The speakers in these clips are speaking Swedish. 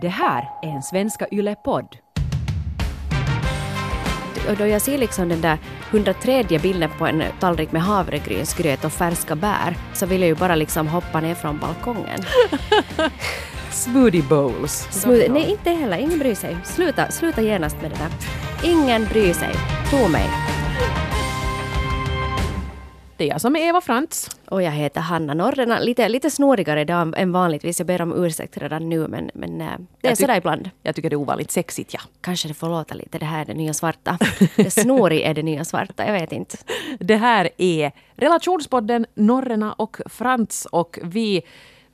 Det här är en Svenska Yle-podd. Och då jag ser liksom den där 103 bilden på en tallrik med havregrynsgröt och färska bär så vill jag ju bara liksom hoppa ner från balkongen. Smoothie bowls. Smoothie, nej, inte heller. Ingen bryr sig. Sluta, sluta genast med det där. Ingen bryr sig. Tro mig. Det är jag som är Eva Frantz. Och jag heter Hanna Norrena. Lite, lite snårigare idag än vanligtvis. Jag ber om ursäkt redan nu men, men eh, det är sådär ibland. Jag tycker det är ovanligt sexigt, ja. Kanske det får låta lite. Det här är det nya svarta. Det snorig är det nya svarta. Jag vet inte. Det här är relationspodden Norrena och Frantz och vi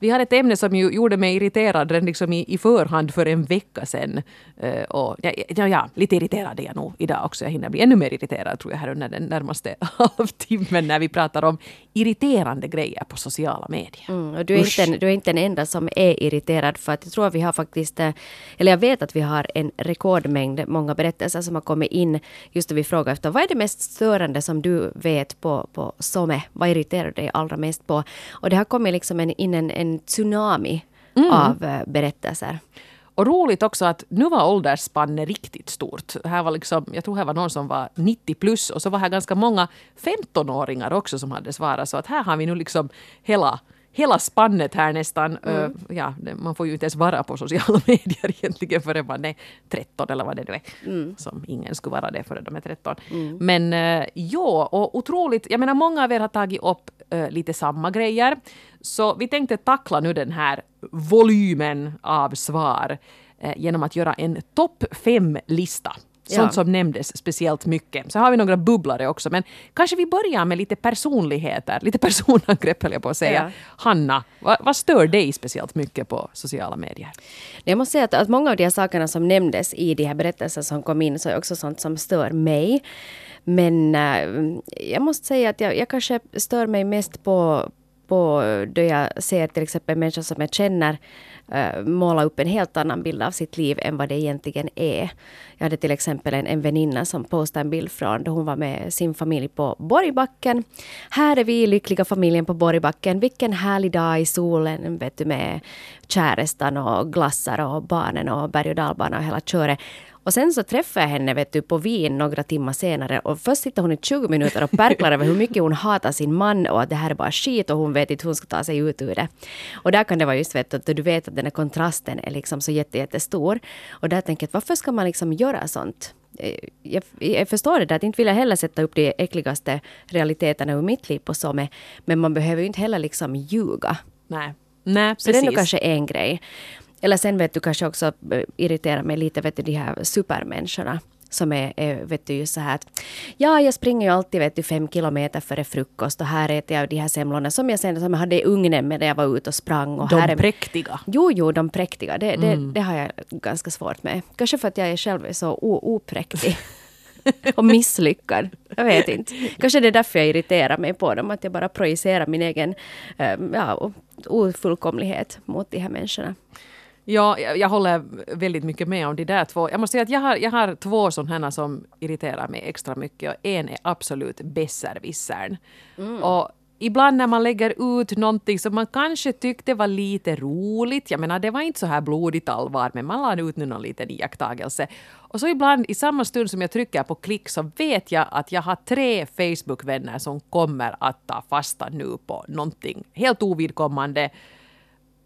vi har ett ämne som ju gjorde mig irriterad redan liksom i, i förhand för en vecka sedan. Uh, och ja, ja, ja, lite irriterad är jag nog idag också. Jag hinner bli ännu mer irriterad tror jag här under den närmaste halvtimmen när vi pratar om irriterande grejer på sociala medier. Mm, och du, är Usch. inte, du är inte den enda som är irriterad för att jag tror att vi har faktiskt, eh, eller jag vet att vi har en rekordmängd många berättelser som har kommit in just då vi frågar efter vad är det mest störande som du vet på, på SOME? Vad irriterar dig allra mest på? Och det har kommit liksom en, in en, en tsunami av eh, berättelser. Och roligt också att nu var åldersspannet riktigt stort. Här var liksom, jag tror här var någon som var 90 plus och så var här ganska många 15-åringar också som hade svarat. Så att här har vi nu liksom hela, hela spannet här nästan. Ö, ja, det- man får ju inte ens vara på sociala medier egentligen förrän man är 13 eller vad det nu är. Som ingen skulle vara det förrän de är 13. Men uh, ja, och otroligt. Jag menar många av er har tagit upp eh, lite samma grejer. Så vi tänkte tackla nu den här volymen av svar eh, genom att göra en topp fem-lista. Sånt Ja. som nämndes speciellt mycket. Så har vi några bubblare också. Men kanske vi börjar med lite personligheter. Lite personangrepp höll jag på att säga. Ja. Hanna, vad, vad stör dig speciellt mycket på sociala medier? Jag måste säga att, att många av de här sakerna som nämndes i de här berättelserna som kom in så är också sånt som stör mig. Men äh, jag måste säga att jag, jag kanske stör mig mest på, på då jag ser till exempel människor som jag känner äh, måla upp en helt annan bild av sitt liv än vad det egentligen är. Jag hade till exempel en, en väninna som postade en bild från då hon var med sin familj på Borgbacken. Här är vi, lyckliga familjen på Borgbacken. Vilken härlig dag i solen, vet du, med kärestan och glassar och barnen och berg och dalbana och hela köret. Och sen så träffade jag henne vet du, på Wien några timmar senare och först sitter hon i 20 minuter och perklar över hur mycket hon hatar sin man och att det här är bara skit och hon vet inte hur hon ska ta sig ut ur det. Och där kan det vara just vet du, att du vet att den här kontrasten är liksom så jätte, jättestor. Och där tänker jag att varför ska man liksom göra sånt? Eh, Jag, jag förstår det där, att inte vill jag heller sätta upp de äckligaste realiteterna ur mitt liv på SOME. Men man behöver ju inte heller liksom ljuga. Nej, Nej Så det är nog precis. kanske en grej. Eller sen vet du kanske också eh, irriterar mig lite, vet du, de här supermänniskorna. Som är, är, vet du, just så här att ja, jag springer ju alltid, vet du, fem kilometer före frukost och här äter jag de här semlorna som jag sen som jag hade i ugnen med när jag var ute och sprang. Och här De är, präktiga. Jo, jo, de präktiga. Det, det, det har jag ganska svårt med. Kanske för att jag är själv är så opräktig. och misslyckad. Jag vet inte. Kanske det är därför jag irriterar mig på dem. Att jag bara projicerar min egen eh, ja, ofullkomlighet mot de här människorna. Ja, jag, jag håller väldigt mycket med om de där två. Jag måste säga att jag har, jag har två sådana som irriterar mig extra mycket och en är absolut besserwissern. Och ibland när man lägger ut någonting som man kanske tyckte var lite roligt, jag menar det var inte så här blodigt allvar, men man la ut nu någon liten iakttagelse. Och så ibland i samma stund som jag trycker på klick så vet jag att jag har tre Facebook-vänner som kommer att ta fasta nu på någonting helt ovidkommande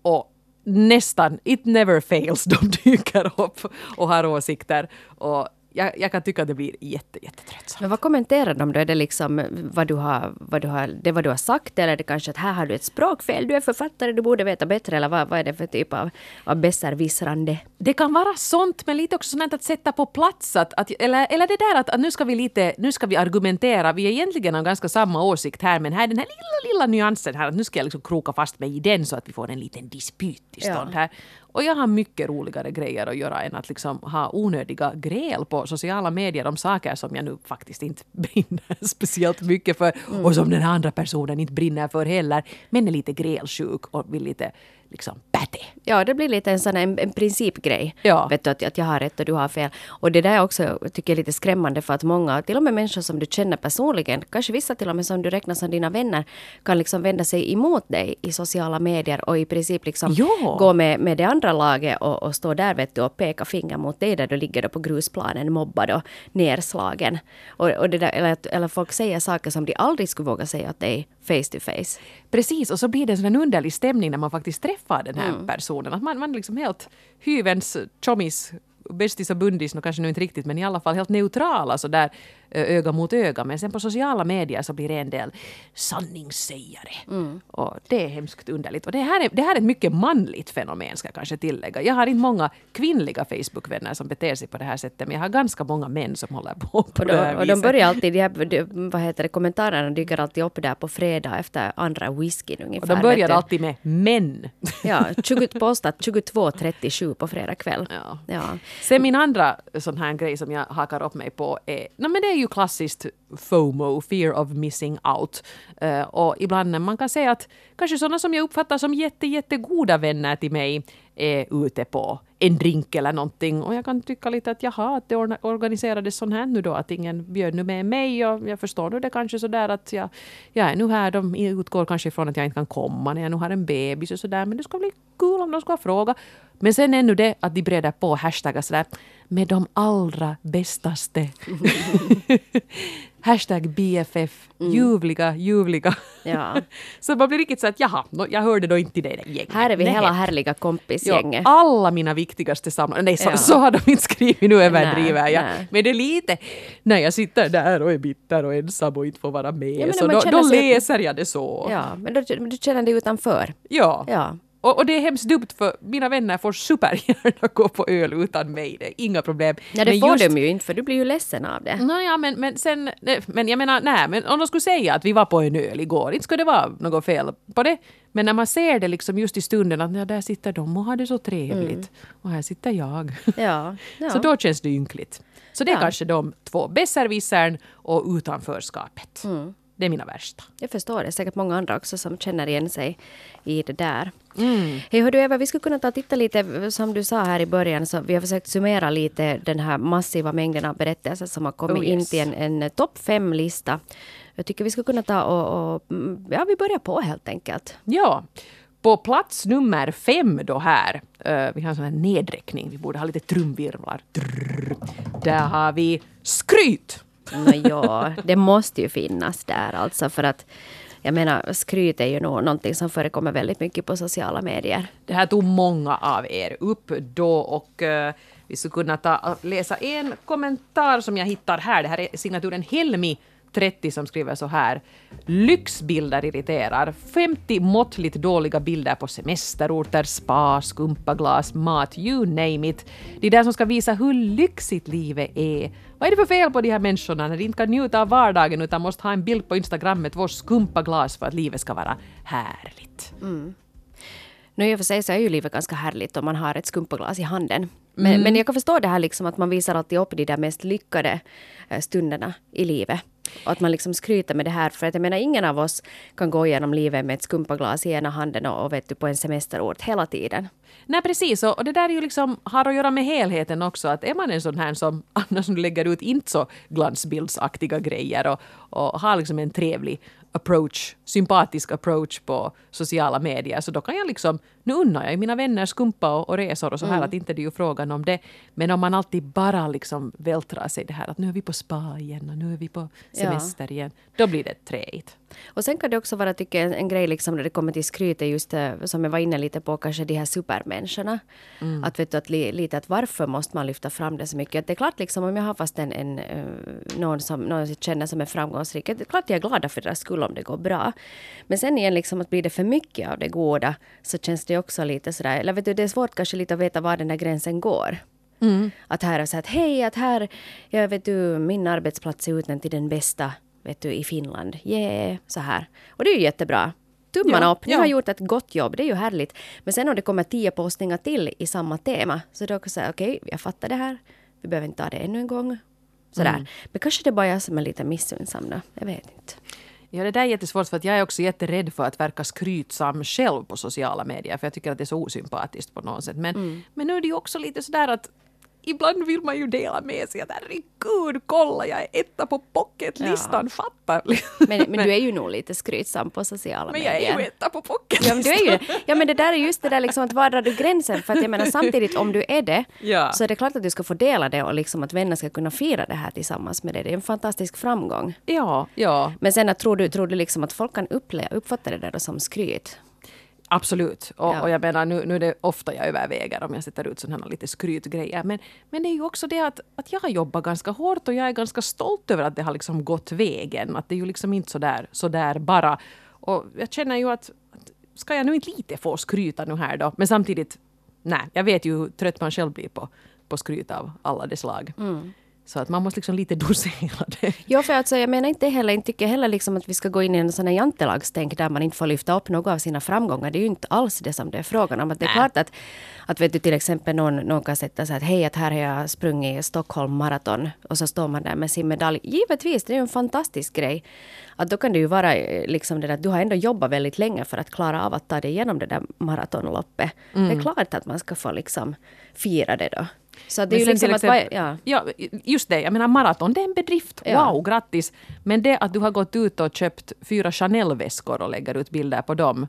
och nästan, it never fails, de dyker upp och har åsikter. Och jag, jag kan tycka att det blir jätte, jättetröttsamt. Men vad kommenterar de då? Är det liksom vad du har, vad du har, det vad du har sagt eller är det kanske att här har du ett språkfel, du är författare, du borde veta bättre eller vad, vad är det för typ av, av besserwissrande? Det kan vara sånt, men lite också sånt att sätta på plats. Att, att, eller, eller det där att, att nu ska vi lite, nu ska vi argumentera. Vi är egentligen av ganska samma åsikt här, men här är den här lilla, lilla nyansen här att nu ska jag liksom kroka fast mig i den så att vi får en liten dispyt till stånd Ja. här. Och jag har mycket roligare grejer att göra än att liksom ha onödiga gräl på sociala medier om saker som jag nu faktiskt inte brinner speciellt mycket för och som den andra personen inte brinner för heller. Men är lite grälsjuk och vill lite liksom päte. Ja, det blir lite en sån en, en principgrej. Ja. Vet du, att, att jag har rätt och du har fel. Och det där är också, tycker jag, lite skrämmande för att många, till och med människor som du känner personligen, kanske vissa till och med som du räknar som dina vänner, kan liksom vända sig emot dig i sociala medier och i princip liksom Ja. gå med, med det andra laget och, och stå där vet du och peka finger mot dig där du ligger då på grusplanen mobbad och nerslagen. Och, och det där, eller, eller folk säger saker som de aldrig skulle våga säga åt dig face to face. Precis, och så blir det en sån underlig stämning när man faktiskt träffar den Mm. här personen. Att man, man liksom helt hyvens tjommis, bästis och bundis, no, kanske nu inte riktigt, men i alla fall helt neutrala så där öga mot öga. Men sen på sociala medier så blir det en del sanningssägare. Mm. Och det är hemskt underligt. Och det här, är, det här är ett mycket manligt fenomen ska jag kanske tillägga. Jag har inte många kvinnliga Facebook-vänner som beter sig på det här sättet, men jag har ganska många män som håller på på Och, det här då, och de viset. börjar alltid, de här, de, vad heter det, kommentarerna dyker alltid upp där på fredag efter andra whiskyn ungefär. Och de börjar alltid med män. Ja, 20, postat 22.37 på fredag kväll. Ja. Ja. Sen min andra sån här grej som jag hakar upp mig på är, no, men det är ju klassiskt FOMO, fear of missing out. Uh, och ibland när man kan säga att kanske sådana som jag uppfattar som jätte, jättegoda vänner till mig är ute på en drink eller någonting och jag kan tycka lite att jaha, att det organiserades sån här nu då, att ingen bjöd nu med mig och jag förstår nu det kanske sådär att jag, jag är nu här, de utgår kanske ifrån att jag inte kan komma när jag nu har en bebis och sådär, men det ska bli kul om de ska fråga. Men sen ännu det att de breder på hashtaggar sådär med de allra bästaste. Hashtag BFF, ljuvliga, ljuvliga. Ja. så man blir riktigt så att jaha, no, jag hörde då inte det gänget. Här är vi Nej. hela härliga kompisgänget. Ja, alla mina viktigaste samtal. Nej, så, Ja. så har de inte skrivit, nu överdriver jag. nej. Men det är lite, när jag sitter där och är bitter och ensam och inte får vara med, Ja, så då, då läser jag det så. Ja, men då, du känner dig utanför. Ja. Ja. Och, och det är hemskt dumt för mina vänner får supergärna gå på öl utan mig, det är inga problem. Ja, det Men får just- de ju inte för du blir ju ledsen av det. Nåja, men, men sen, nej, men jag menar, nej, men om de skulle säga att vi var på en öl igår, inte skulle det vara något fel på det. Men när man ser det liksom just i stunden att ja, där sitter de och har det så trevligt och här sitter jag. Ja. ja. Så då känns det ynkligt. Så det är Ja. kanske de två, besserwissern och utanförskapet. Mm. Det är mina värsta. Jag förstår det. Säkert många andra också som känner igen sig i det där. Mm. Hej, hör du Eva, vi skulle kunna ta och titta lite, som du sa här i början, så vi har försökt summera lite den här massiva mängden av berättelser som har kommit Oh, in yes. till en, en topp fem-lista. Jag tycker vi skulle kunna ta och, och, mm, ja, vi börjar på helt enkelt. Ja. På plats nummer fem då här, eh, vi har en sån här nedräkning, vi borde ha lite trumvirvlar. Drrrr. Där har vi skryt! No, ja, det måste ju finnas där alltså för att jag menar skryt är ju nog någonting som förekommer väldigt mycket på sociala medier. Det här tog många av er upp då och uh, vi skulle kunna ta, läsa en kommentar som jag hittar här. Det här är signaturen Helmi 30 som skriver så här. Lyxbilder irriterar. 50 måttligt dåliga bilder på semesterorter, spa, skumpaglas, mat, you name it. De där som ska visa hur lyxigt livet är. Vad är det för fel på de här människorna när de inte kan njuta av vardagen utan måste ha en bild på Instagram med två skumpaglas för att livet ska vara härligt? Mm. Nu i och för sig så är ju livet ganska härligt om man har ett skumpaglas i handen. Men, men jag kan förstå det här liksom att man visar alltid upp de där mest lyckade eh, stunderna i livet. Och att man liksom skryter med det här. För att jag menar ingen av oss kan gå igenom livet med ett skumpaglas i ena handen och, och vet du, på en semesterort hela tiden. Nej precis, och och det där är ju liksom, har att göra med helheten också. Att är man en sån här som annars lägger ut inte så glansbildsaktiga grejer och, och har liksom en trevlig approach, sympatisk approach på sociala medier, så då kan jag liksom, nu unnar jag ju mina vänner skumpa och, och resor och så här, att inte det är ju frågan om det. Men om man alltid bara liksom vältrar sig det här att nu är vi på spa igen och nu är vi på Ja. semester igen, då blir det träigt. Och sen kan det också vara, tycker jag, en, grej liksom när det kommer till skryt är just det, som jag var inne lite på, kanske de här supermänniskorna. Att vet du, att li, lite att varför måste man lyfta fram det så mycket? Att det är klart liksom om jag har fast en, en eh, någon som någon jag känner som är framgångsrik, det är klart jag är glad för deras skull om det går bra. Men sen igen liksom att blir det för mycket av det goda så känns det också lite sådär, eller vet du, det är svårt kanske lite att veta var den där gränsen går. Att här är så att hej, att här, jag vet du, min arbetsplats är utnämnd till den bästa, vet du, i Finland. Yeah, så här. Och det är ju jättebra. Tummarna Ja, upp, ni ja. har gjort ett gott jobb, det är ju härligt. Men sen om det kommer tio postningar till i samma tema, så då kan jag säga okej, jag fattar det här, vi behöver inte ta det ännu en gång. Sådär. Men kanske det bara är jag som är lite missunnsam då, jag vet inte. Ja, det där är jättesvårt för att jag är också jätterädd för att verka skrytsam själv på sociala medier för jag tycker att det är så osympatiskt på något sätt. Men, Mm. men nu är det ju också lite sådär att ibland vill man ju dela med sig att herregud, kolla jag är etta på pocketlistan, fatta! Men, men du är ju nog lite skrytsam på sociala Men medier. jag är ju etta på Ja pocketlistan. men, du är ju, ja men det där är just det där liksom att var drar du gränsen? För att jag menar samtidigt om du är det Ja. så är det klart att du ska få dela det och liksom att vänner ska kunna fira det här tillsammans med dig. Det är en fantastisk framgång. Ja, ja, Men sen att tror du, tror du liksom att folk kan uppleva, uppfatta det där som skryt? Absolut. Och, Ja. och jag menar, nu, nu är det ofta jag överväger om jag sätter ut sådana lite skrytgrejer. Men, men det är ju också det att, att jag har jobbat ganska hårt och jag är ganska stolt över att det har liksom gått vägen. Att det är ju liksom inte sådär, sådär bara. Och jag känner ju att, att ska jag nu inte lite få skryta nu här då? Men samtidigt, nej, jag vet ju hur trött man själv blir på, på skryt av alla de slag. Så att man måste liksom lite dosera det. Ja, för alltså, jag menar inte heller, inte tycker heller liksom att vi ska gå in i en sån här jantelagstänk där man inte får lyfta upp något av sina framgångar. Det är ju inte alls det som det är frågan om. Att det är klart att, att vet du, till exempel någon, någon kan sätta sig att hej, att här har jag sprungit Stockholm maraton och så står man där med sin medalj. Givetvis, det är ju en fantastisk grej. Att då kan det ju vara eh, liksom det där att du har ändå jobbat väldigt länge för att klara av att ta dig igenom det där maratonloppet. Det Mm. är klart att man ska få liksom fira det då. Så det är Men ju liksom till att... exempel- Ja. ja, just det. Jag menar maraton, det är en bedrift. Ja. Wow, grattis. Men det att du har gått ut och köpt fyra Chanel-väskor och lägger ut bilder på dem.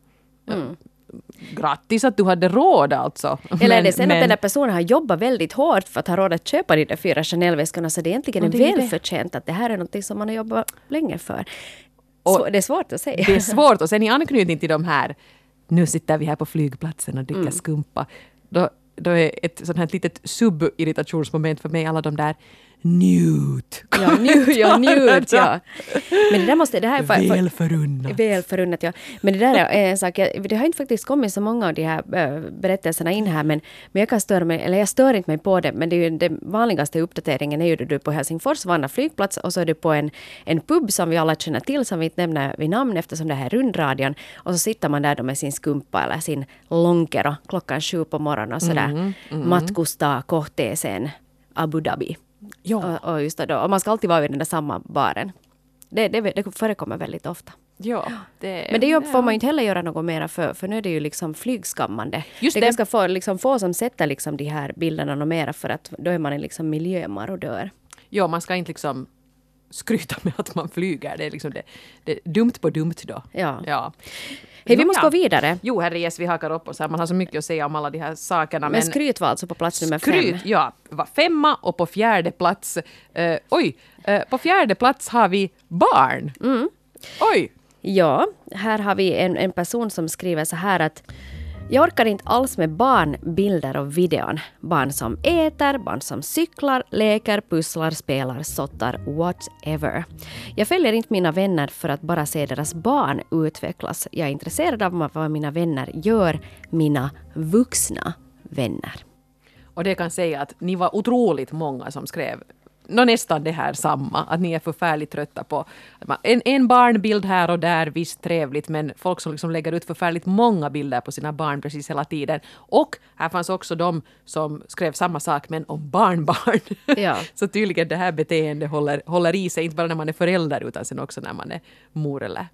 Grattis att du hade råd alltså. Mm. Eller är det Men- sen att men- den där personen har jobbat väldigt hårt för att ha råd att köpa de där fyra Chanel-väskorna så det är egentligen det är det. välförtjänt att det här är något som man har jobbat länge för. Svår, det är svårt att säga. Det är svårt. Och sen i anknytning till de här, nu sitter vi här på flygplatsen och dricker Mm. skumpa. Då, då är ett sånt här litet sub-irritationsmoment för mig alla de där njut. Ja, njut, ja, njut, ja. Men det där måste, det här är Väl förunnat. Väl förunnat, ja. Men det där är en sak, det har inte faktiskt kommit så många av de här äh, berättelserna in här, men, men jag kan störa mig, eller jag stör inte mig på det, men det är ju den vanligaste uppdateringen är ju då du är på Helsingfors Vanna flygplats och så är du på en, en pub som vi alla känner till, som vi inte nämner vid namn eftersom det här är rundradion, och så sitter man där då med sin skumpa eller sin lonkero klockan sju på morgonen och sådär matkustaa kohteeseen Abu Dhabi. Ja. Och, och just då, och man ska alltid vara vid den där samma baren. Det, det, det förekommer väldigt ofta. Ja, det, Men det gör- får man ju inte heller göra något mera för, för nu är det ju liksom flygskammande. Just det är det. ganska få, liksom få som sätter liksom de här bilderna något mera för att då är man en liksom miljömarodör. Ja, man ska inte liksom skryta med att man flyger. Det är liksom det, det är dumt på dumt då. Ja. ja. Hej, vi måste gå vidare. Jo, herre yes, vi hakar upp oss här. Man har så mycket att säga om alla de här sakerna. Men skryt var alltså på plats nummer skryt, fem. ja, var femma och på fjärde plats, eh, oj, eh, på fjärde plats har vi barn. Mm. Oj, Ja, här har vi en, en person som skriver så här att jag orkar inte alls med barn, bilder och videon. Barn som äter, barn som cyklar, leker, pusslar, spelar, sottar, whatever. Jag följer inte mina vänner för att bara se deras barn utvecklas. Jag är intresserad av vad mina vänner gör, mina vuxna vänner. och det kan säga att ni var otroligt många som skrev nå nästan det här samma, att ni är förfärligt trötta på en, en barnbild här och där, visst trevligt, men folk som liksom lägger ut förfärligt många bilder på sina barn precis hela tiden. Och här fanns också de som skrev samma sak, men om barnbarn. Ja. Så tydligen det här beteendet håller, håller i sig, inte bara när man är förälder, utan sen också när man är mor eller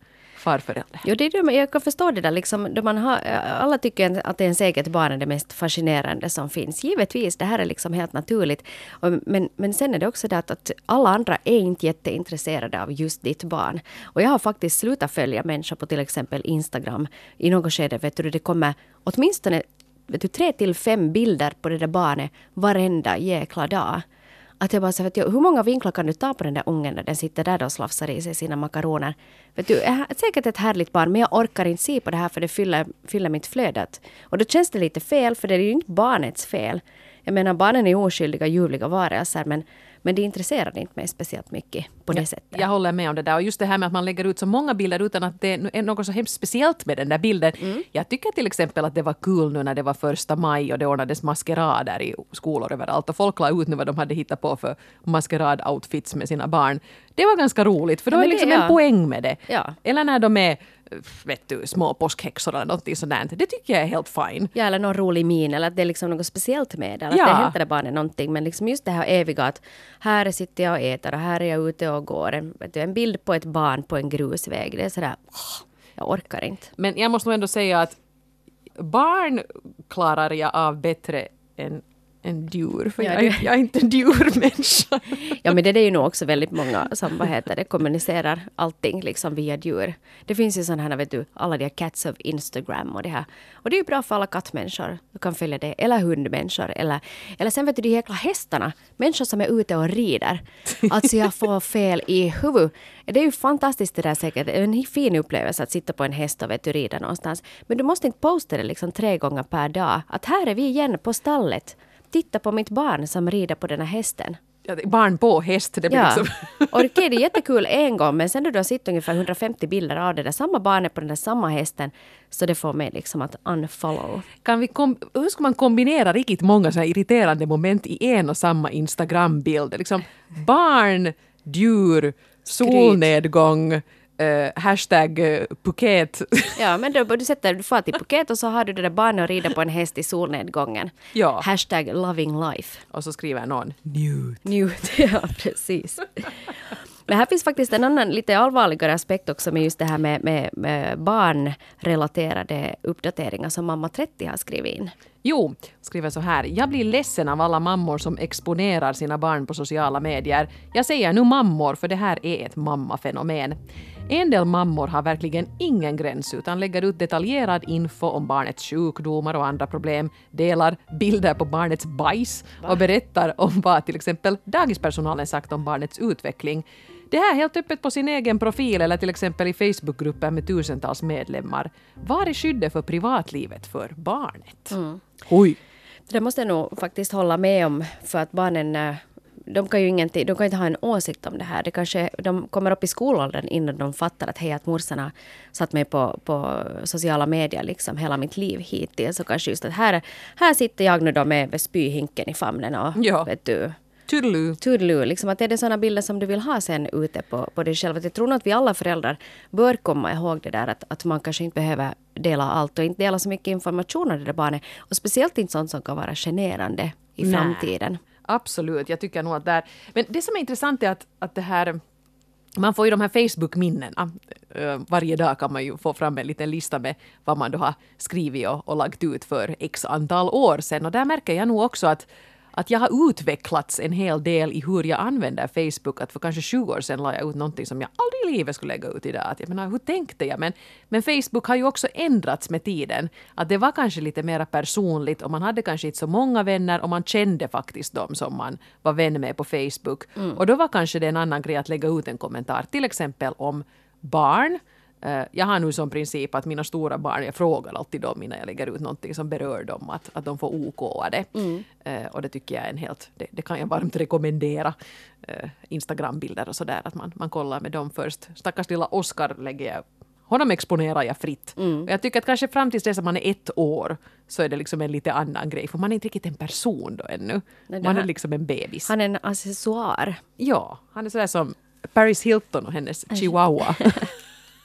farförälder. Jo, det är det, jag kan förstå det där. Liksom, då man har, eh, alla tycker att ens eget barn är det mest fascinerande som finns. Givetvis, det här är liksom helt naturligt. Och, men, men sen är det också det att, att alla andra är inte jätteintresserade av just ditt barn. Och jag har faktiskt slutat följa människor på till exempel Instagram. I något skede, vet du, det kommer åtminstone vet du, tre till fem bilder på det där barnet varenda jäkla dag. Att jag bara så vet jag, hur många vinklar kan du ta på den där ungen när den sitter där och slafsar i sig sina makaroner? Vet du, är säkert ett härligt barn men jag orkar inte se på det här för det fyller, fyller mitt flöde. Och då känns det lite fel för det är ju inte barnets fel. Jag menar barnen är oskyldiga, ljuvliga varelser men, men det intresserar inte mig speciellt mycket på det sättet. Jag håller med om det där. Och just det här med att man lägger ut så många bilder utan att det är något så hemskt speciellt med den där bilden. Mm. Jag tycker till exempel att det var kul nu när det var första maj och det ordnades maskerader i skolor överallt. Och folk la ut nu vad de hade hittat på för maskerad-outfits med sina barn. Det var ganska roligt för då Ja, är men det- liksom ja. en poäng med det. Ja. Eller när de är vet du, små påskhäxor eller någonting sådant. Det tycker jag är helt fine. Ja, eller någon rolig min eller att det är liksom något speciellt med det. Eller Ja. att det hämtar barnet någonting. Men liksom just det här eviga att här sitter jag och äter och här är jag ute och går. En, du, en bild på ett barn på en grusväg. Det är sådär, jag orkar inte. Men jag måste nog ändå säga att barn klarar jag av bättre än, än djur. För Ja, jag, är, jag är inte en djurmänniska. Ja men det är ju nog också väldigt många som vad heter det, kommunicerar allting liksom via djur. Det finns ju sådana här, vet du, alla de här cats of Instagram och det här. Och det är ju bra för alla kattmänniskor. Du kan följa det. Eller hundmänniskor. Eller, eller sen vet du de jäkla hästarna. Människor som är ute och rider. Alltså jag får fel i huvudet. Det är ju fantastiskt det där säkert. En fin upplevelse att sitta på en häst och vet du, rida någonstans. Men du måste inte posta det liksom tre gånger per dag. Att här är vi igen på stallet. Titta på mitt barn som rider på den här hästen. Ja, barn på häst, det blir Ja, liksom... och det är jättekul en gång men sen när du har sett ungefär 150 bilder av det där samma barnet på den där samma hästen så det får mig liksom att unfollow. Kan vi kom, hur ska man kombinera riktigt många så här irriterande moment i en och samma Instagram-bild? Liksom barn, djur, solnedgång, eh, hashtag eh, Phuket. Ja men då, du sätter, du får till Phuket och så har du det där barnet och rider på en häst i solnedgången. Ja. Hashtag loving life. och så skriver någon njut. Njut, ja precis. Men här finns faktiskt en annan lite allvarligare aspekt också med just det här med, med, med barnrelaterade uppdateringar som mamma 30 har skrivit in. Jo, skriver så här. Jag blir ledsen av alla mammor som exponerar sina barn på sociala medier. Jag säger nu mammor för det här är ett mammafenomen. En del mammor har verkligen ingen gräns utan lägger ut detaljerad info om barnets sjukdomar och andra problem, delar bilder på barnets bajs och berättar om vad till exempel dagispersonalen sagt om barnets utveckling. Det här helt öppet på sin egen profil eller till exempel i Facebookgrupper med tusentals medlemmar. Var är skyddet för privatlivet för barnet? Oj! Det måste jag nog faktiskt hålla med om för att barnen eh, de kan ju ingenting, de kan inte ha en åsikt om det här. Det kanske, de kommer upp i skolåldern innan de fattar att hej, att morsan har satt mig på, på sociala medier liksom hela mitt liv hittills. Och kanske just att här, här sitter jag nu då med spyhinken i famnen och Ja. vet du, Toodaloo. Toodaloo, liksom att är det sådana bilder som du vill ha sen ute på, på dig själv? Att Jag tror nog att vi alla föräldrar bör komma ihåg det där att, att man kanske inte behöver dela allt och inte dela så mycket information om det där barnet. Och speciellt inte sånt som kan vara generande i Nej. framtiden. Absolut, jag tycker nog att där... Men det som är intressant är att, att det här... Man får ju de här Facebook-minnena. Ah, eh, varje dag kan man ju få fram en liten lista med vad man då har skrivit och, och lagt ut för x antal år sedan. Och där märker jag nog också att att jag har utvecklats en hel del i hur jag använder Facebook. Att för kanske 20 år sedan la jag ut någonting som jag aldrig i livet skulle lägga ut idag. Att jag menar, hur tänkte jag? Men, men Facebook har ju också ändrats med tiden. Att det var kanske lite mer personligt och man hade kanske inte så många vänner och man kände faktiskt dem som man var vän med på Facebook. Och då var kanske det en annan grej att lägga ut en kommentar, till exempel om barn. Eh, Jag har nu som princip att mina stora barn, jag frågar alltid dem innan jag lägger ut någonting som berör dem, att, att de får OK det. Eh, Och det tycker jag är en helt, det, det kan jag varmt rekommendera. Eh, Instagram-bilder och sådär, att man, man kollar med dem först. Stackars lilla Oscar lägger jag honom exponerar jag fritt. Och jag tycker att kanske fram tills dess att man är ett år så är det liksom en lite annan grej, för man är inte riktigt en person då ännu. Nej, man är liksom en bebis. Han är en accessoar. Ja, han är sådär som Paris Hilton och hennes chihuahua.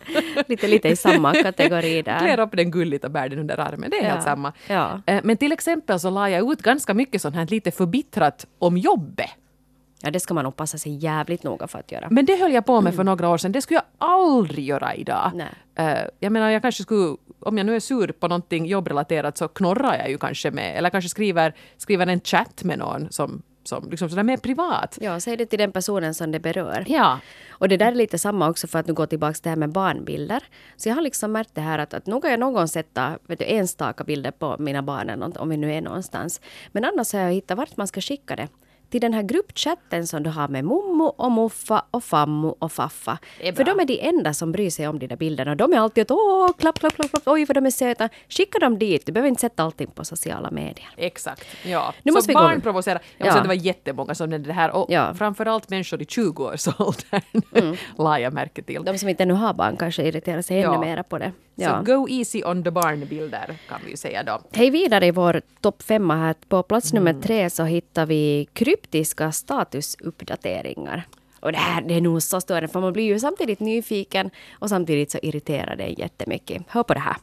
Lite, lite i samma kategori där. klär upp den gulligt och bär den under armen. Det är Ja, helt samma. ja. Eh, Men till exempel så la jag ut ganska mycket sånt här lite förbittrat om jobbet. Ja, det ska man nog passa sig jävligt noga för att göra. Men det höll jag på med för några år sedan. Det skulle jag aldrig göra idag. Nej. Eh, jag menar, jag kanske skulle, om jag nu är sur på någonting jobbrelaterat så knorrar jag ju kanske med, eller kanske skriver, skriver en chatt med någon som, som liksom sådär mer privat. Ja, säg det till den personen som det berör. Ja. Och det där är lite samma också för att nu gå tillbaka till det här med barnbilder. Så jag har liksom märkt det här att, att nog har jag någon sätta vet du, enstaka bilder på mina barn om vi nu är någonstans. Men annars har jag hittat vart man ska skicka det. Till den här gruppchatten som du har med mommo och muffa och fammo och faffa. För de är de enda som bryr sig om de där bilderna. De är alltid att åh, klapp, klapp, klapp, klapp, oj vad de är söta. Skicka dem dit, du behöver inte sätta allting på sociala medier. Exakt. Ja. Nu så måste vi gå- barn provocerar. Jag måste Ja. säga att det var jättemånga som nämnde det här. Och Ja. framförallt människor i 20-årsåldern la jag märke till. De som inte ännu har barn kanske irriterar sig Ja. ännu mera på det. Ja. Så go easy on the barnbilder kan vi ju säga då. Hej vidare i vår topp femma här. På plats Mm. nummer tre så hittar vi kryptiska statusuppdateringar. Och det här det är nog så störande för man blir ju samtidigt nyfiken och samtidigt så irriterar det jättemycket. Hör på det här.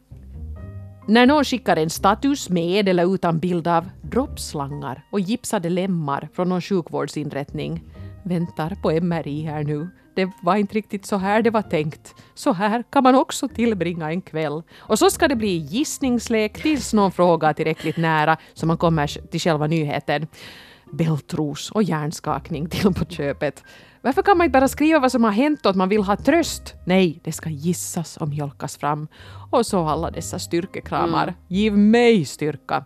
När någon skickar en status med eller utan bild av droppslangar och gipsade lemmar från någon sjukvårdsinrättning. Väntar på MRI här nu. Det var inte riktigt så här det var tänkt. Så här kan man också tillbringa en kväll. Och så ska det bli gissningslek tills någon frågar tillräckligt nära så man kommer till själva nyheten. Bältros och hjärnskakning till på köpet. Varför kan man inte bara skriva vad som har hänt och att man vill ha tröst? Nej, det ska gissas och mjölkas fram. Och så alla dessa styrkekramar. Mm. Giv mig styrka.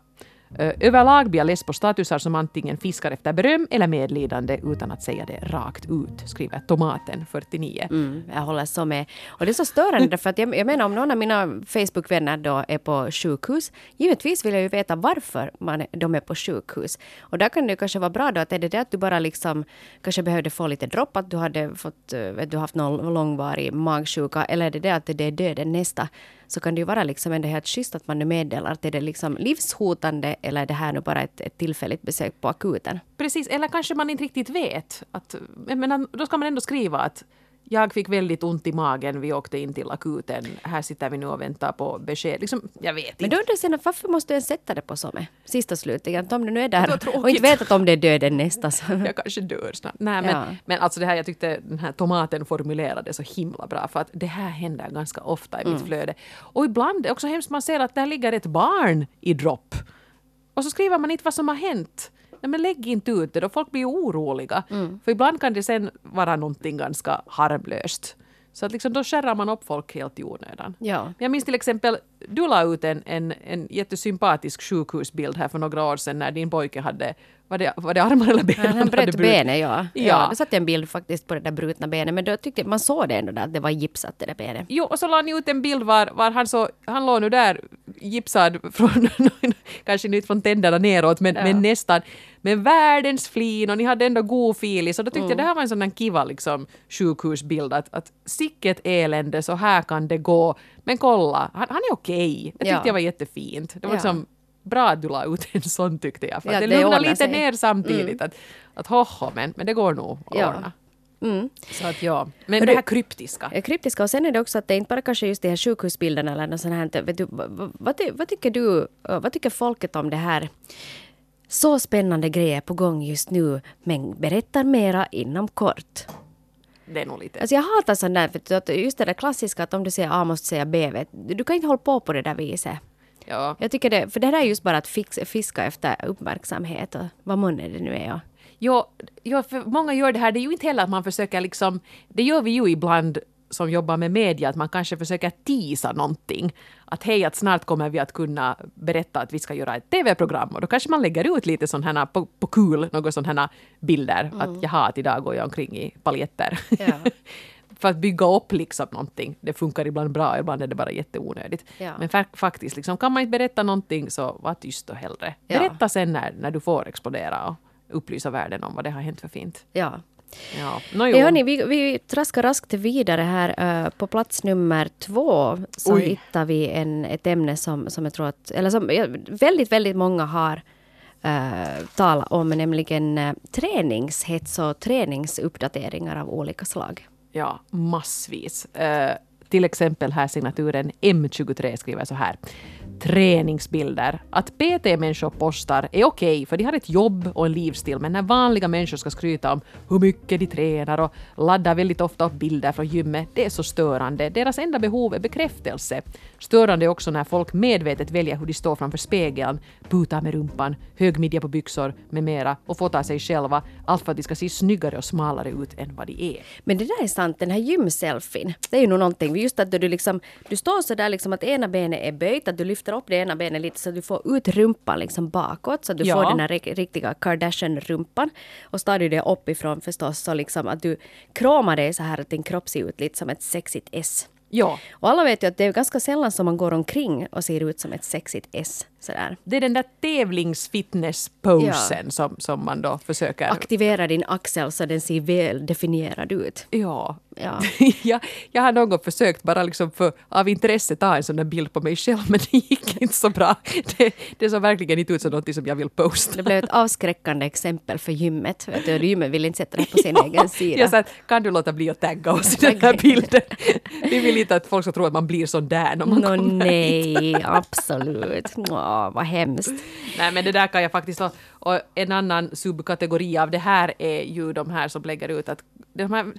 Överlag blir jag less på statusar som antingen fiskar efter beröm eller medlidande utan att säga det rakt ut, skriver Tomaten 49. Mm, jag håller så med. Och det är så störande för att jag, jag menar om någon av mina Facebook-vänner då är på sjukhus, givetvis vill jag ju veta varför man, de är på sjukhus. Och där kan det kanske vara bra då att är det det att du bara liksom kanske behövde få lite dropp, att du hade fått, eh, vet du, haft någon långvarig magsjuka, eller är det det att det är döden nästa så kan det ju vara liksom ändå helt schysst att man nu meddelar att är det liksom livshotande eller är det här nu bara ett, ett tillfälligt besök på akuten. Precis, eller kanske man inte riktigt vet. Att, men då ska man ändå skriva att jag fick väldigt ont i magen, vi åkte in till akuten. Här sitter vi nu och väntar på besked. Liksom, jag vet inte. Men då undrar jag varför måste jag sätta det på med? Sista slutligen, om du nu är där och inte vet att om det är döden nästa så... jag kanske dör snart. Nej, men, ja. men alltså det här, jag tyckte den här tomaten formulerade så himla bra för att det här händer ganska ofta i mitt mm. flöde. Och ibland är det också hemskt man ser att där ligger ett barn i dropp. Och så skriver man inte vad som har hänt nej men lägg inte ut det då, folk blir oroliga. Mm. För ibland kan det sen vara någonting ganska harmlöst. Så att liksom då skärrar man upp folk helt i onödan. Ja. Jag minns till exempel, du la ut en, en, en jättesympatisk sjukhusbild här för några år sedan när din pojke hade var det, var det armar eller ben? Han, han bröt benet, ja. ja. ja. Då satte jag en bild faktiskt på det där brutna benet, men då tyckte man såg det ändå där, att det var gipsat det där benet. Jo, och så la ni ut en bild var, var han så, han låg nu där gipsad från, kanske inte från tänderna neråt, men, ja. men nästan. Men världens flin och ni hade ändå god feeling, så då tyckte mm. jag det här var en sån där kiva liksom sjukhusbild, att, att sicket elände, så här kan det gå. Men kolla, han, han är okej. Okay. Det tyckte ja. jag var jättefint. Det var liksom bra att du la ut en sån tyckte jag. För ja, det, det lugnar lite sig. ner samtidigt. Mm. Att, att hoho, men, men det går nog att ja. ordna. Mm. Så att ja. Men det, det här kryptiska. Kryptiska och sen är det också att det är inte bara kanske just de här sjukhusbilderna eller något sånt här. Vet du, vad, vad, vad, tycker du, vad tycker folket om det här? Så spännande grejer på gång just nu, men berättar mera inom kort. Det är nog lite... Alltså jag hatar sånt där, för just det där klassiska att om du säger A måste säga B. Vet, du kan inte hålla på på det där viset. Ja. Jag tycker det, för det här är just bara att fix, fiska efter uppmärksamhet och vad månne det nu är. Ja. Ja, ja, för många gör det här. Det är ju inte heller att man försöker liksom... Det gör vi ju ibland som jobbar med media, att man kanske försöker tisa någonting. Att hej, att snart kommer vi att kunna berätta att vi ska göra ett TV-program och då kanske man lägger ut lite sådana här på, på kul, några sådana här bilder. Mm. Att jaha, att idag går jag omkring i paljetter. Ja. för att bygga upp liksom någonting. Det funkar ibland bra, ibland är det bara jätteonödigt. Ja. Men faktiskt, liksom, kan man inte berätta någonting så var tyst och hellre. Ja. Berätta sen när, när du får explodera och upplysa världen om vad det har hänt för fint. Ja. Ja, no, hey, hörni, vi, vi traskar raskt vidare här. Uh, på plats nummer två så Oj. hittar vi en, ett ämne som, som jag tror att, eller som ja, väldigt, väldigt många har uh, talat om, nämligen uh, träningshets och träningsuppdateringar av olika slag. Ja, massvis. Uh, till exempel här signaturen M23 skriver så här träningsbilder. Att PT-människor postar är okej, okay, för de har ett jobb och en livsstil, men när vanliga människor ska skryta om hur mycket de tränar och laddar väldigt ofta upp bilder från gymmet, det är så störande. Deras enda behov är bekräftelse. Störande är också när folk medvetet väljer hur de står framför spegeln, putar med rumpan, hög midja på byxor med mera och fotar sig själva, allt för att de ska se snyggare och smalare ut än vad de är. Men det där är sant, den här gymselfien, det är ju nog någonting, just att du liksom, du står så där liksom att ena benet är böjt, att du lyfter lyfter upp det ena benet lite så att du får ut rumpan liksom bakåt så att du ja. får den här riktiga Kardashian-rumpan. Och så tar du det uppifrån förstås så liksom att du kramar dig så här att din kropp ser ut lite som ett sexigt S. Ja. Och alla vet ju att det är ganska sällan som man går omkring och ser ut som ett sexigt S. Sådär. Det är den där tävlingsfitness-posen som, som man då försöker... Aktivera din axel så den ser väl definierad ut. Ja. Ja. jag, jag har någon gång försökt bara liksom för, av intresse ta en sån där bild på mig själv men det gick inte så bra. Det, det såg verkligen inte ut som något som jag vill posta. Det blev ett avskräckande exempel för gymmet. Vet du, gymmet vill inte sätta det på sin egen sida. Jag sa kan du låta bli att tagga oss i den här bilden? Vi vill inte att folk ska tro att man blir sån där när man Nå, kommer nej, absolut. Åh, vad hemskt. Nej men det där kan jag faktiskt. Och en annan subkategori av det här är ju de här som lägger ut att de här,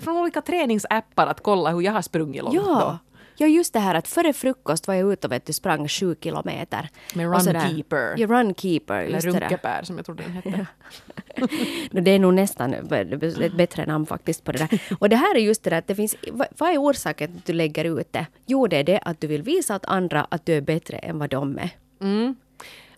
från olika träningsappar att kolla hur jag har sprungit långt Ja. då. Ja, just det här att före frukost var jag ute och vet du, sprang sju kilometer. Med. Runkeeper. Ja, Runkeeper. Eller runkepär som jag trodde den hette. No, det är nog nästan ett bättre namn faktiskt på det där. Och det här är just det där att det finns, vad vad är orsaken att du lägger ut det? Jo, det är det att du vill visa åt andra att du är bättre än vad de är.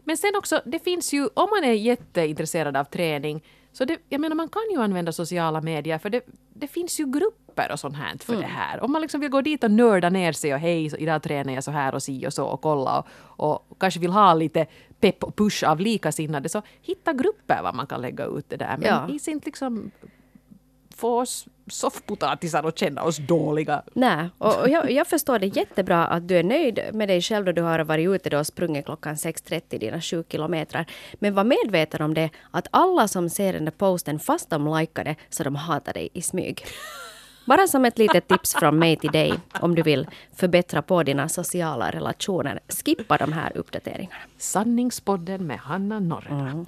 Men sen också, det finns ju, om man är jätteintresserad av träning, så det, jag menar man kan ju använda sociala medier för det, det finns ju grupper och sånt här för det här. Om man liksom vill gå dit och nörda ner sig och hej, idag tränar jag så här och si och så och kolla och, och kanske vill ha lite pepp och push av likasinnade så hitta grupper var man kan lägga ut det där. Men Ja. inte liksom få oss soffpotatisar att känna oss dåliga. Nej, och, och jag, jag förstår det jättebra att du är nöjd med dig själv då du har varit ute då och sprungit klockan 6.30 dina sju kilometer. Men var medveten om det att alla som ser den där posten fast de likar det så de hatar dig i smyg. Bara som ett litet tips från mig till dig om du vill förbättra på dina sociala relationer. Skippa de här uppdateringarna. Sanningspodden med Hanna Norrena.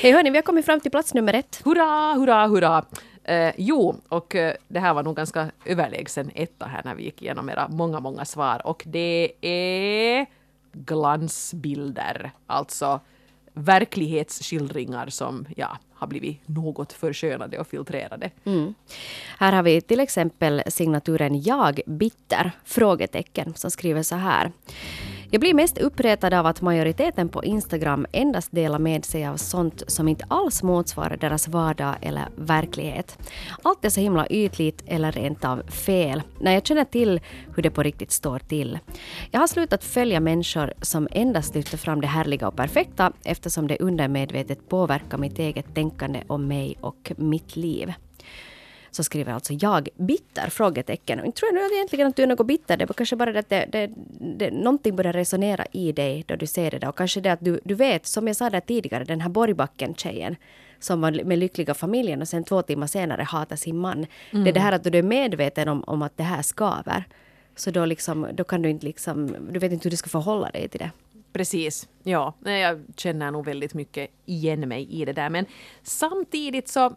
Hej hörni, vi har kommit fram till plats nummer ett. Hurra, hurra, hurra! Eh, jo, och eh, det här var nog ganska överlägsen etta här när vi gick igenom era många, många svar. Och det är glansbilder, alltså verklighetsskildringar som ja, har blivit något förskönade och filtrerade. Här har vi till exempel signaturen Jag bitter? Frågetecken som skriver så här. Jag blir mest uppretad av att majoriteten på Instagram endast delar med sig av sånt som inte alls motsvarar deras vardag eller verklighet. Allt är så himla ytligt eller rent av fel, när jag känner till hur det på riktigt står till. Jag har slutat följa människor som endast lyfter fram det härliga och perfekta eftersom det undermedvetet påverkar mitt eget tänkande om mig och mitt liv så skriver alltså jag bitter? Frågetecken. Och inte tror jag egentligen att du är något bitter. Det är kanske bara det att det, det, det, någonting börjar resonera i dig då du ser det där. Och kanske det att du, du vet, som jag sa där tidigare, den här Borgbacken-tjejen som var med lyckliga familjen och sen två timmar senare hatar sin man. Det är det här att du är medveten om, om att det här skaver. Så då, liksom, då kan du inte liksom, du vet inte hur du ska förhålla dig till det. Precis. Ja, jag känner nog väldigt mycket igen mig i det där. Men samtidigt så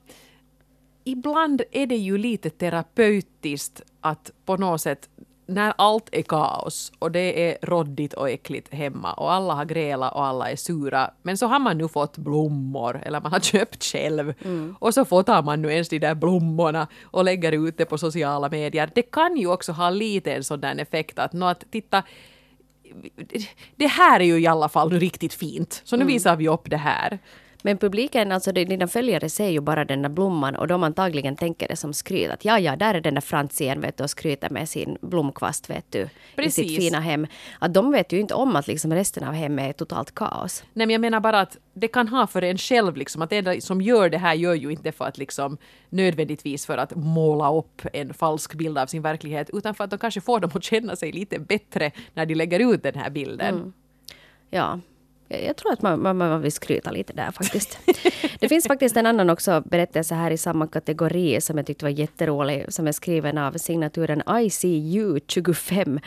ibland är det ju lite terapeutiskt att på något sätt när allt är kaos och det är råddigt och äckligt hemma och alla har grälat och alla är sura men så har man nu fått blommor eller man har köpt själv och så fotar man nu ens de där blommorna och lägger ut det på sociala medier. Det kan ju också ha lite en sån där effekt att, nå att titta det här är ju i alla fall nu riktigt fint. Så nu visar vi upp det här. Men publiken, alltså dina följare ser ju bara den där blomman och de antagligen tänker det som skryt. Att ja, ja, där är den där Frans igen vet du, och skryter med sin blomkvast vet du. I Precis. sitt fina hem. Att de vet ju inte om att liksom resten av hemmet är totalt kaos. Nej men jag menar bara att det kan ha för en själv liksom att det som gör det här gör ju inte för att liksom nödvändigtvis för att måla upp en falsk bild av sin verklighet utan för att de kanske får dem att känna sig lite bättre när de lägger ut den här bilden. Ja. Jag tror att man, man, man vill skryta lite där faktiskt. Det finns faktiskt en annan också berättelse här i samma kategori som jag tyckte var jätterolig. Som är skriven av signaturen ICU25.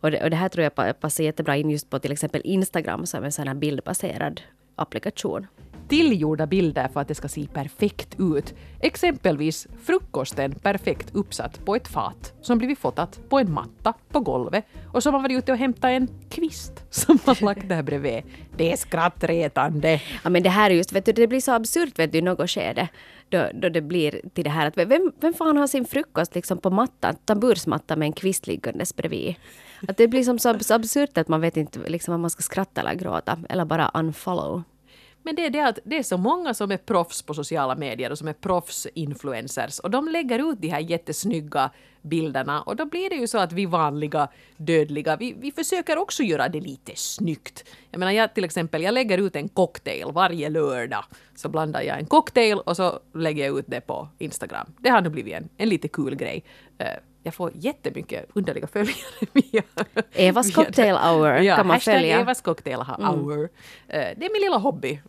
Och det, och det här tror jag pa- passar jättebra in just på till exempel Instagram som en sån här bildbaserad applikation. Tillgjorda bilder för att det ska se perfekt ut. Exempelvis frukosten perfekt uppsatt på ett fat som blivit fotat på en matta på golvet och som har varit ute och hämtat en kvist som man lagt där bredvid. Det är skrattretande. Ja men det här är just, vet du, det blir så absurt vet du i något skede. Då, då det blir till det här att vem, vem fan har sin frukost liksom på mattan, tambursmatta med en kvist liggandes bredvid? Att det blir som så, så absurt att man vet inte liksom om man ska skratta eller gråta eller bara unfollow. Men det är det att det är så många som är proffs på sociala medier och som är proffs-influencers och de lägger ut de här jättesnygga bilderna och då blir det ju så att vi vanliga dödliga, vi, vi försöker också göra det lite snyggt. Jag menar jag till exempel, jag lägger ut en cocktail varje lördag. Så blandar jag en cocktail och så lägger jag ut det på Instagram. Det har nu blivit en, en lite kul grej. Uh, jag får jättemycket underliga följare via... Evas cocktail hour ja, kan man följa. Evas cocktail hour. Mm. Det är min lilla hobby.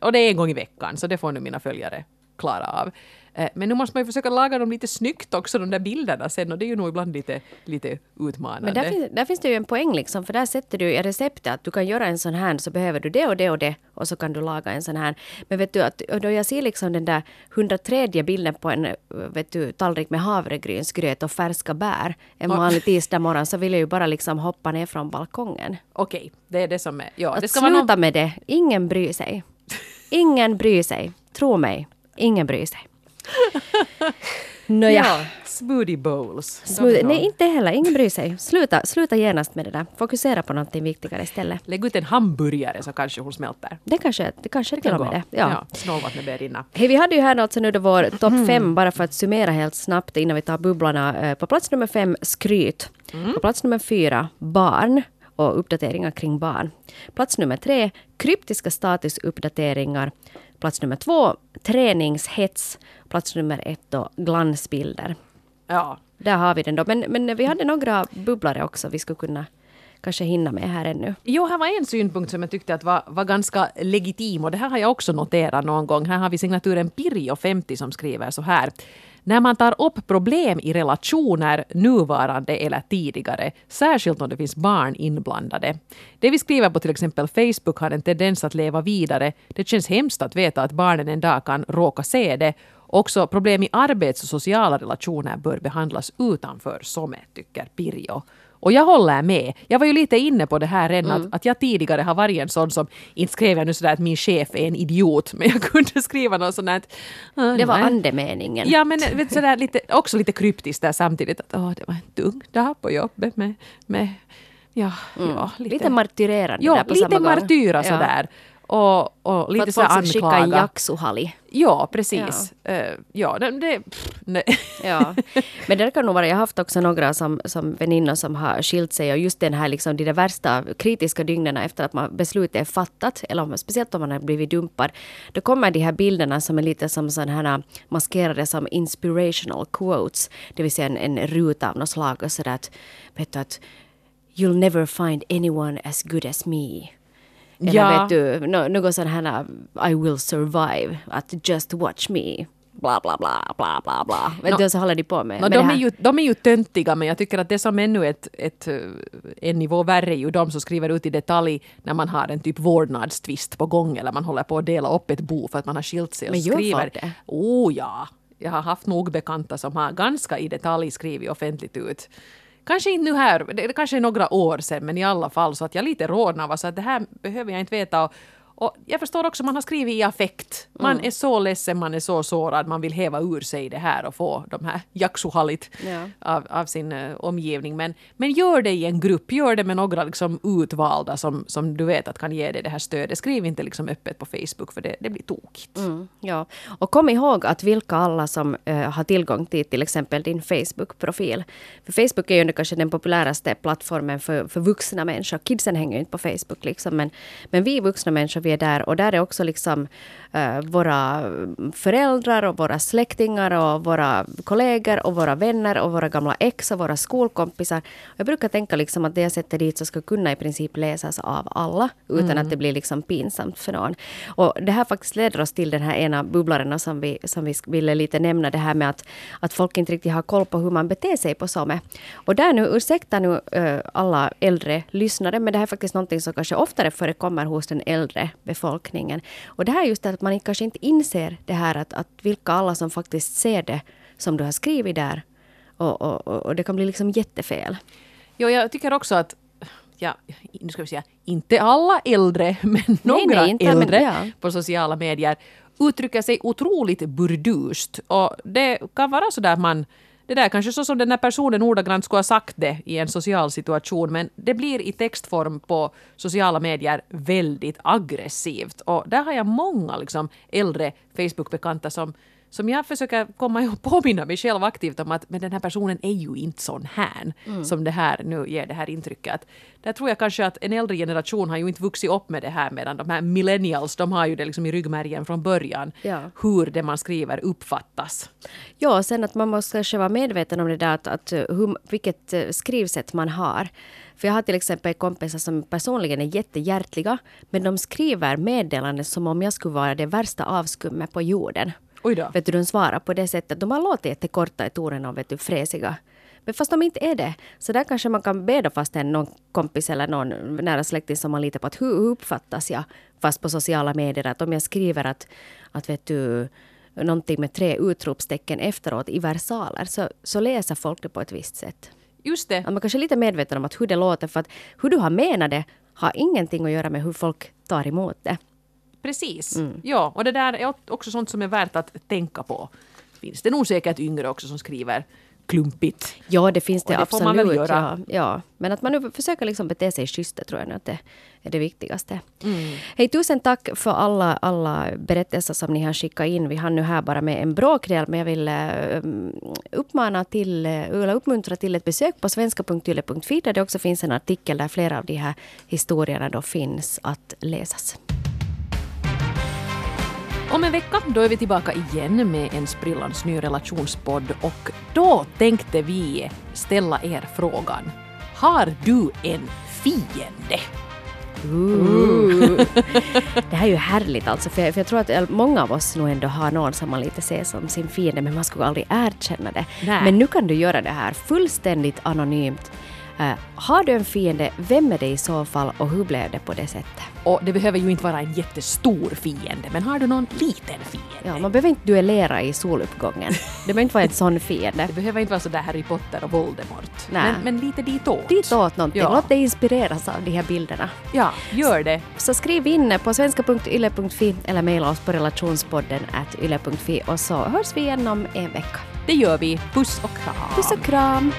Och det är en gång i veckan, så det får nu mina följare klara av. Eh, men nu måste man ju försöka laga dem lite snyggt också, de där bilderna sen, och det är ju nog ibland lite, lite utmanande. Men där finns, där finns det ju en poäng liksom, för där sätter du i receptet att du kan göra en sån här, så behöver du det och det och det, och så kan du laga en sån här. Men vet du, att då jag ser liksom den där 103 bilden på en vet du, tallrik med havregrynsgröt och färska bär en vanlig tisdag morgon, så vill jag ju bara liksom hoppa ner från balkongen. Okej, det är det som är... Ja, att det ska sluta vara någon... med det. Ingen bryr sig. Ingen bryr sig. Tro mig. Ingen bryr sig. Nåja. Ja, smoothie bowls. Smoothie, nej, inte heller. Ingen bryr sig. Sluta, sluta genast med det där. Fokusera på någonting viktigare istället. Lägg ut en hamburgare så kanske hon smälter. Det kanske, det kanske det till och med det. Ja. ja Snålvattnet börjar rinna. Hej, vi hade ju här alltså nu då vår topp mm. fem, bara för att summera helt snabbt innan vi tar bubblarna. Eh, på plats nummer fem, skryt. Mm. På plats nummer fyra, barn och uppdateringar kring barn. Plats nummer tre, kryptiska statusuppdateringar. Plats nummer två, träningshets. Plats nummer ett då, glansbilder. Ja. Där har vi den då. Men, men vi hade några bubblare också vi skulle kunna kanske hinna med här ännu. Jo, här var en synpunkt som jag tyckte att var, var ganska legitim och det här har jag också noterat någon gång. Här har vi signaturen Pirjo50 som skriver så här. När man tar upp problem i relationer, nuvarande eller tidigare, särskilt om det finns barn inblandade. Det vi skriver på till exempel Facebook har en tendens att leva vidare. Det känns hemskt att veta att barnen en dag kan råka se det. Också problem i arbets och sociala relationer bör behandlas utanför SOME, tycker Pirjo. Och jag håller med. Jag var ju lite inne på det här redan, mm. att, att jag tidigare har varit en sån som, inte skrev jag nu sådär att min chef är en idiot, men jag kunde skriva något sånt att... Uh, det var andemeningen. Ja, men vet, sådär, lite, också lite kryptiskt där samtidigt, att oh, det var en tung dag på jobbet med, med Ja, mm. ja, lite, lite martyrerande ja, där på lite samma martyra gång. sådär. Och, och lite så anklaga. skicka en jaxuhali. Ja, precis. Ja, uh, ja det... det nej. ja. Men det kan nog vara, jag har haft också några som, som väninnor som har skilt sig och just den här liksom, de värsta kritiska dygnen efter att man, beslutet är fattat, eller om, speciellt om man har blivit dumpad, då kommer de här bilderna som är lite som sådana här maskerade som inspirational quotes, det vill säga en, en ruta av något slag och sådär att, vet du, att You'll never find anyone as good as me. Eller ja. vet du, något sånt här I will survive, att just watch me. Bla bla bla bla bla bla. Vet no, du, så håller de på med, no, med de, är ju, de är ju töntiga men jag tycker att det som ännu ett, ett, en nivå värre är ju de som skriver ut i detalj när man har en typ vårdnadstvist på gång eller man håller på att dela upp ett bo för att man har skilt sig. Och men skriver, det? Oh ja! Jag har haft nog bekanta som har ganska i detalj skrivit offentligt ut Kanske inte nu här, det kanske är några år sedan, men i alla fall så att jag lite rodnar var så att det här behöver jag inte veta. Och, och jag förstår också man har skrivit i affekt. Man mm. är så ledsen, man är så sårad, man vill häva ur sig det här och få de här jaksuhallit ja. av, av, sin uh, omgivning. Men, men gör det i en grupp, gör det med några liksom utvalda som, som du vet att kan ge dig det här stödet. Skriv inte liksom öppet på Facebook för det, det blir tokigt. Mm, ja. Och kom ihåg att vilka alla som uh, har tillgång till till exempel din Facebook-profil. För Facebook är ju kanske den populäraste plattformen för, för vuxna människor. Kidsen hänger ju inte på Facebook liksom, men, men vi vuxna människor vi är där. Och där är också liksom våra föräldrar och våra släktingar och våra kollegor och våra vänner och våra gamla ex och våra skolkompisar. Jag brukar tänka liksom att det jag sätter dit så ska kunna i princip läsas av alla utan mm. att det blir liksom pinsamt för någon. Och det här faktiskt leder oss till den här ena bubblaren som vi, som vi ville lite nämna det här med att, att folk inte riktigt har koll på hur man beter sig på SOME. Och där nu, ursäkta nu uh, alla äldre lyssnare, men det här är faktiskt någonting som kanske oftare förekommer hos den äldre befolkningen. Och det här är just att man kanske inte inser det här att, att vilka alla som faktiskt ser det som du har skrivit där. Och, och, och det kan bli liksom jättefel. Jo, jag tycker också att ja, nu ska vi säga, inte alla äldre, men några nej, nej, inte, äldre men, ja. på sociala medier uttrycker sig otroligt burdust. Och det kan vara så där att man det där kanske så som den här personen ordagrant skulle ha sagt det i en social situation, men det blir i textform på sociala medier väldigt aggressivt. Och där har jag många liksom äldre Facebook-bekanta som som jag försöker komma ihåg påminna mig själv aktivt om att men den här personen är ju inte sån här mm. som det här nu ger det här intrycket. Där tror jag kanske att en äldre generation har ju inte vuxit upp med det här medan de här millennials de har ju det liksom i ryggmärgen från början. Ja. Hur det man skriver uppfattas. Ja, och sen att man måste kanske vara medveten om det där att, att hur, vilket eh, skrivsätt man har. För jag har till exempel kompisar som personligen är jättehjärtliga men de skriver meddelanden som om jag skulle vara det värsta avskummet på jorden. Oj då. Vet du, de svarar på det sättet. De har låtit jättekorta i tonen och vet du, fräsiga. Men fast de inte är det, så där kanske man kan be då fast en någon kompis eller någon nära släkting som man litar på att hur uppfattas jag fast på sociala medier att om jag skriver att, att vet du någonting med tre utropstecken efteråt i versaler så, så läser folk det på ett visst sätt. Just det. Att man kanske är lite medveten om att hur det låter för att hur du har menat det har ingenting att göra med hur folk tar emot det. Precis. Mm. Ja, och det där är också sånt som är värt att tänka på. Finns det nog säkert yngre också som skriver klumpigt. Ja, det finns det, det absolut. man väl göra. Ja, ja, Men att man nu försöker liksom bete sig schysst, tror jag att det är det viktigaste. Mm. Hej, tusen tack för alla, alla berättelser som ni har skickat in. Vi har nu här bara med en bråkdel, men jag vill uh, uppmana till, uh, eller uppmuntra till ett besök på svenska.yle.fi där det också finns en artikel där flera av de här historierna då finns att läsas. Om en vecka då är vi tillbaka igen med en sprillans ny relationspodd och då tänkte vi ställa er frågan. Har du en fiende? Ooh. det här är ju härligt alltså, för jag, för jag, tror att många av oss nog ändå har någon som man lite ser som sin fiende, men man skulle aldrig erkänna det. Nej. Men nu kan du göra det här fullständigt anonymt Uh, har du en fiende, vem är det i så fall och hur blev det på det sättet? Och det behöver ju inte vara en jättestor fiende, men har du någon liten fiende? Ja, man behöver inte duellera i soluppgången. Det behöver inte vara en sån fiende. Det behöver inte vara sådär Harry Potter och Voldemort. Nej. Men, men lite ditåt. Ditåt någonting. Ja. Låt dig inspireras av de här bilderna. Ja, gör det. Så skriv in på svenska.yle.fi eller mejla oss på relationspodden yle.fi och så hörs vi igen om en vecka. Det gör vi. Puss och kram. Puss och kram.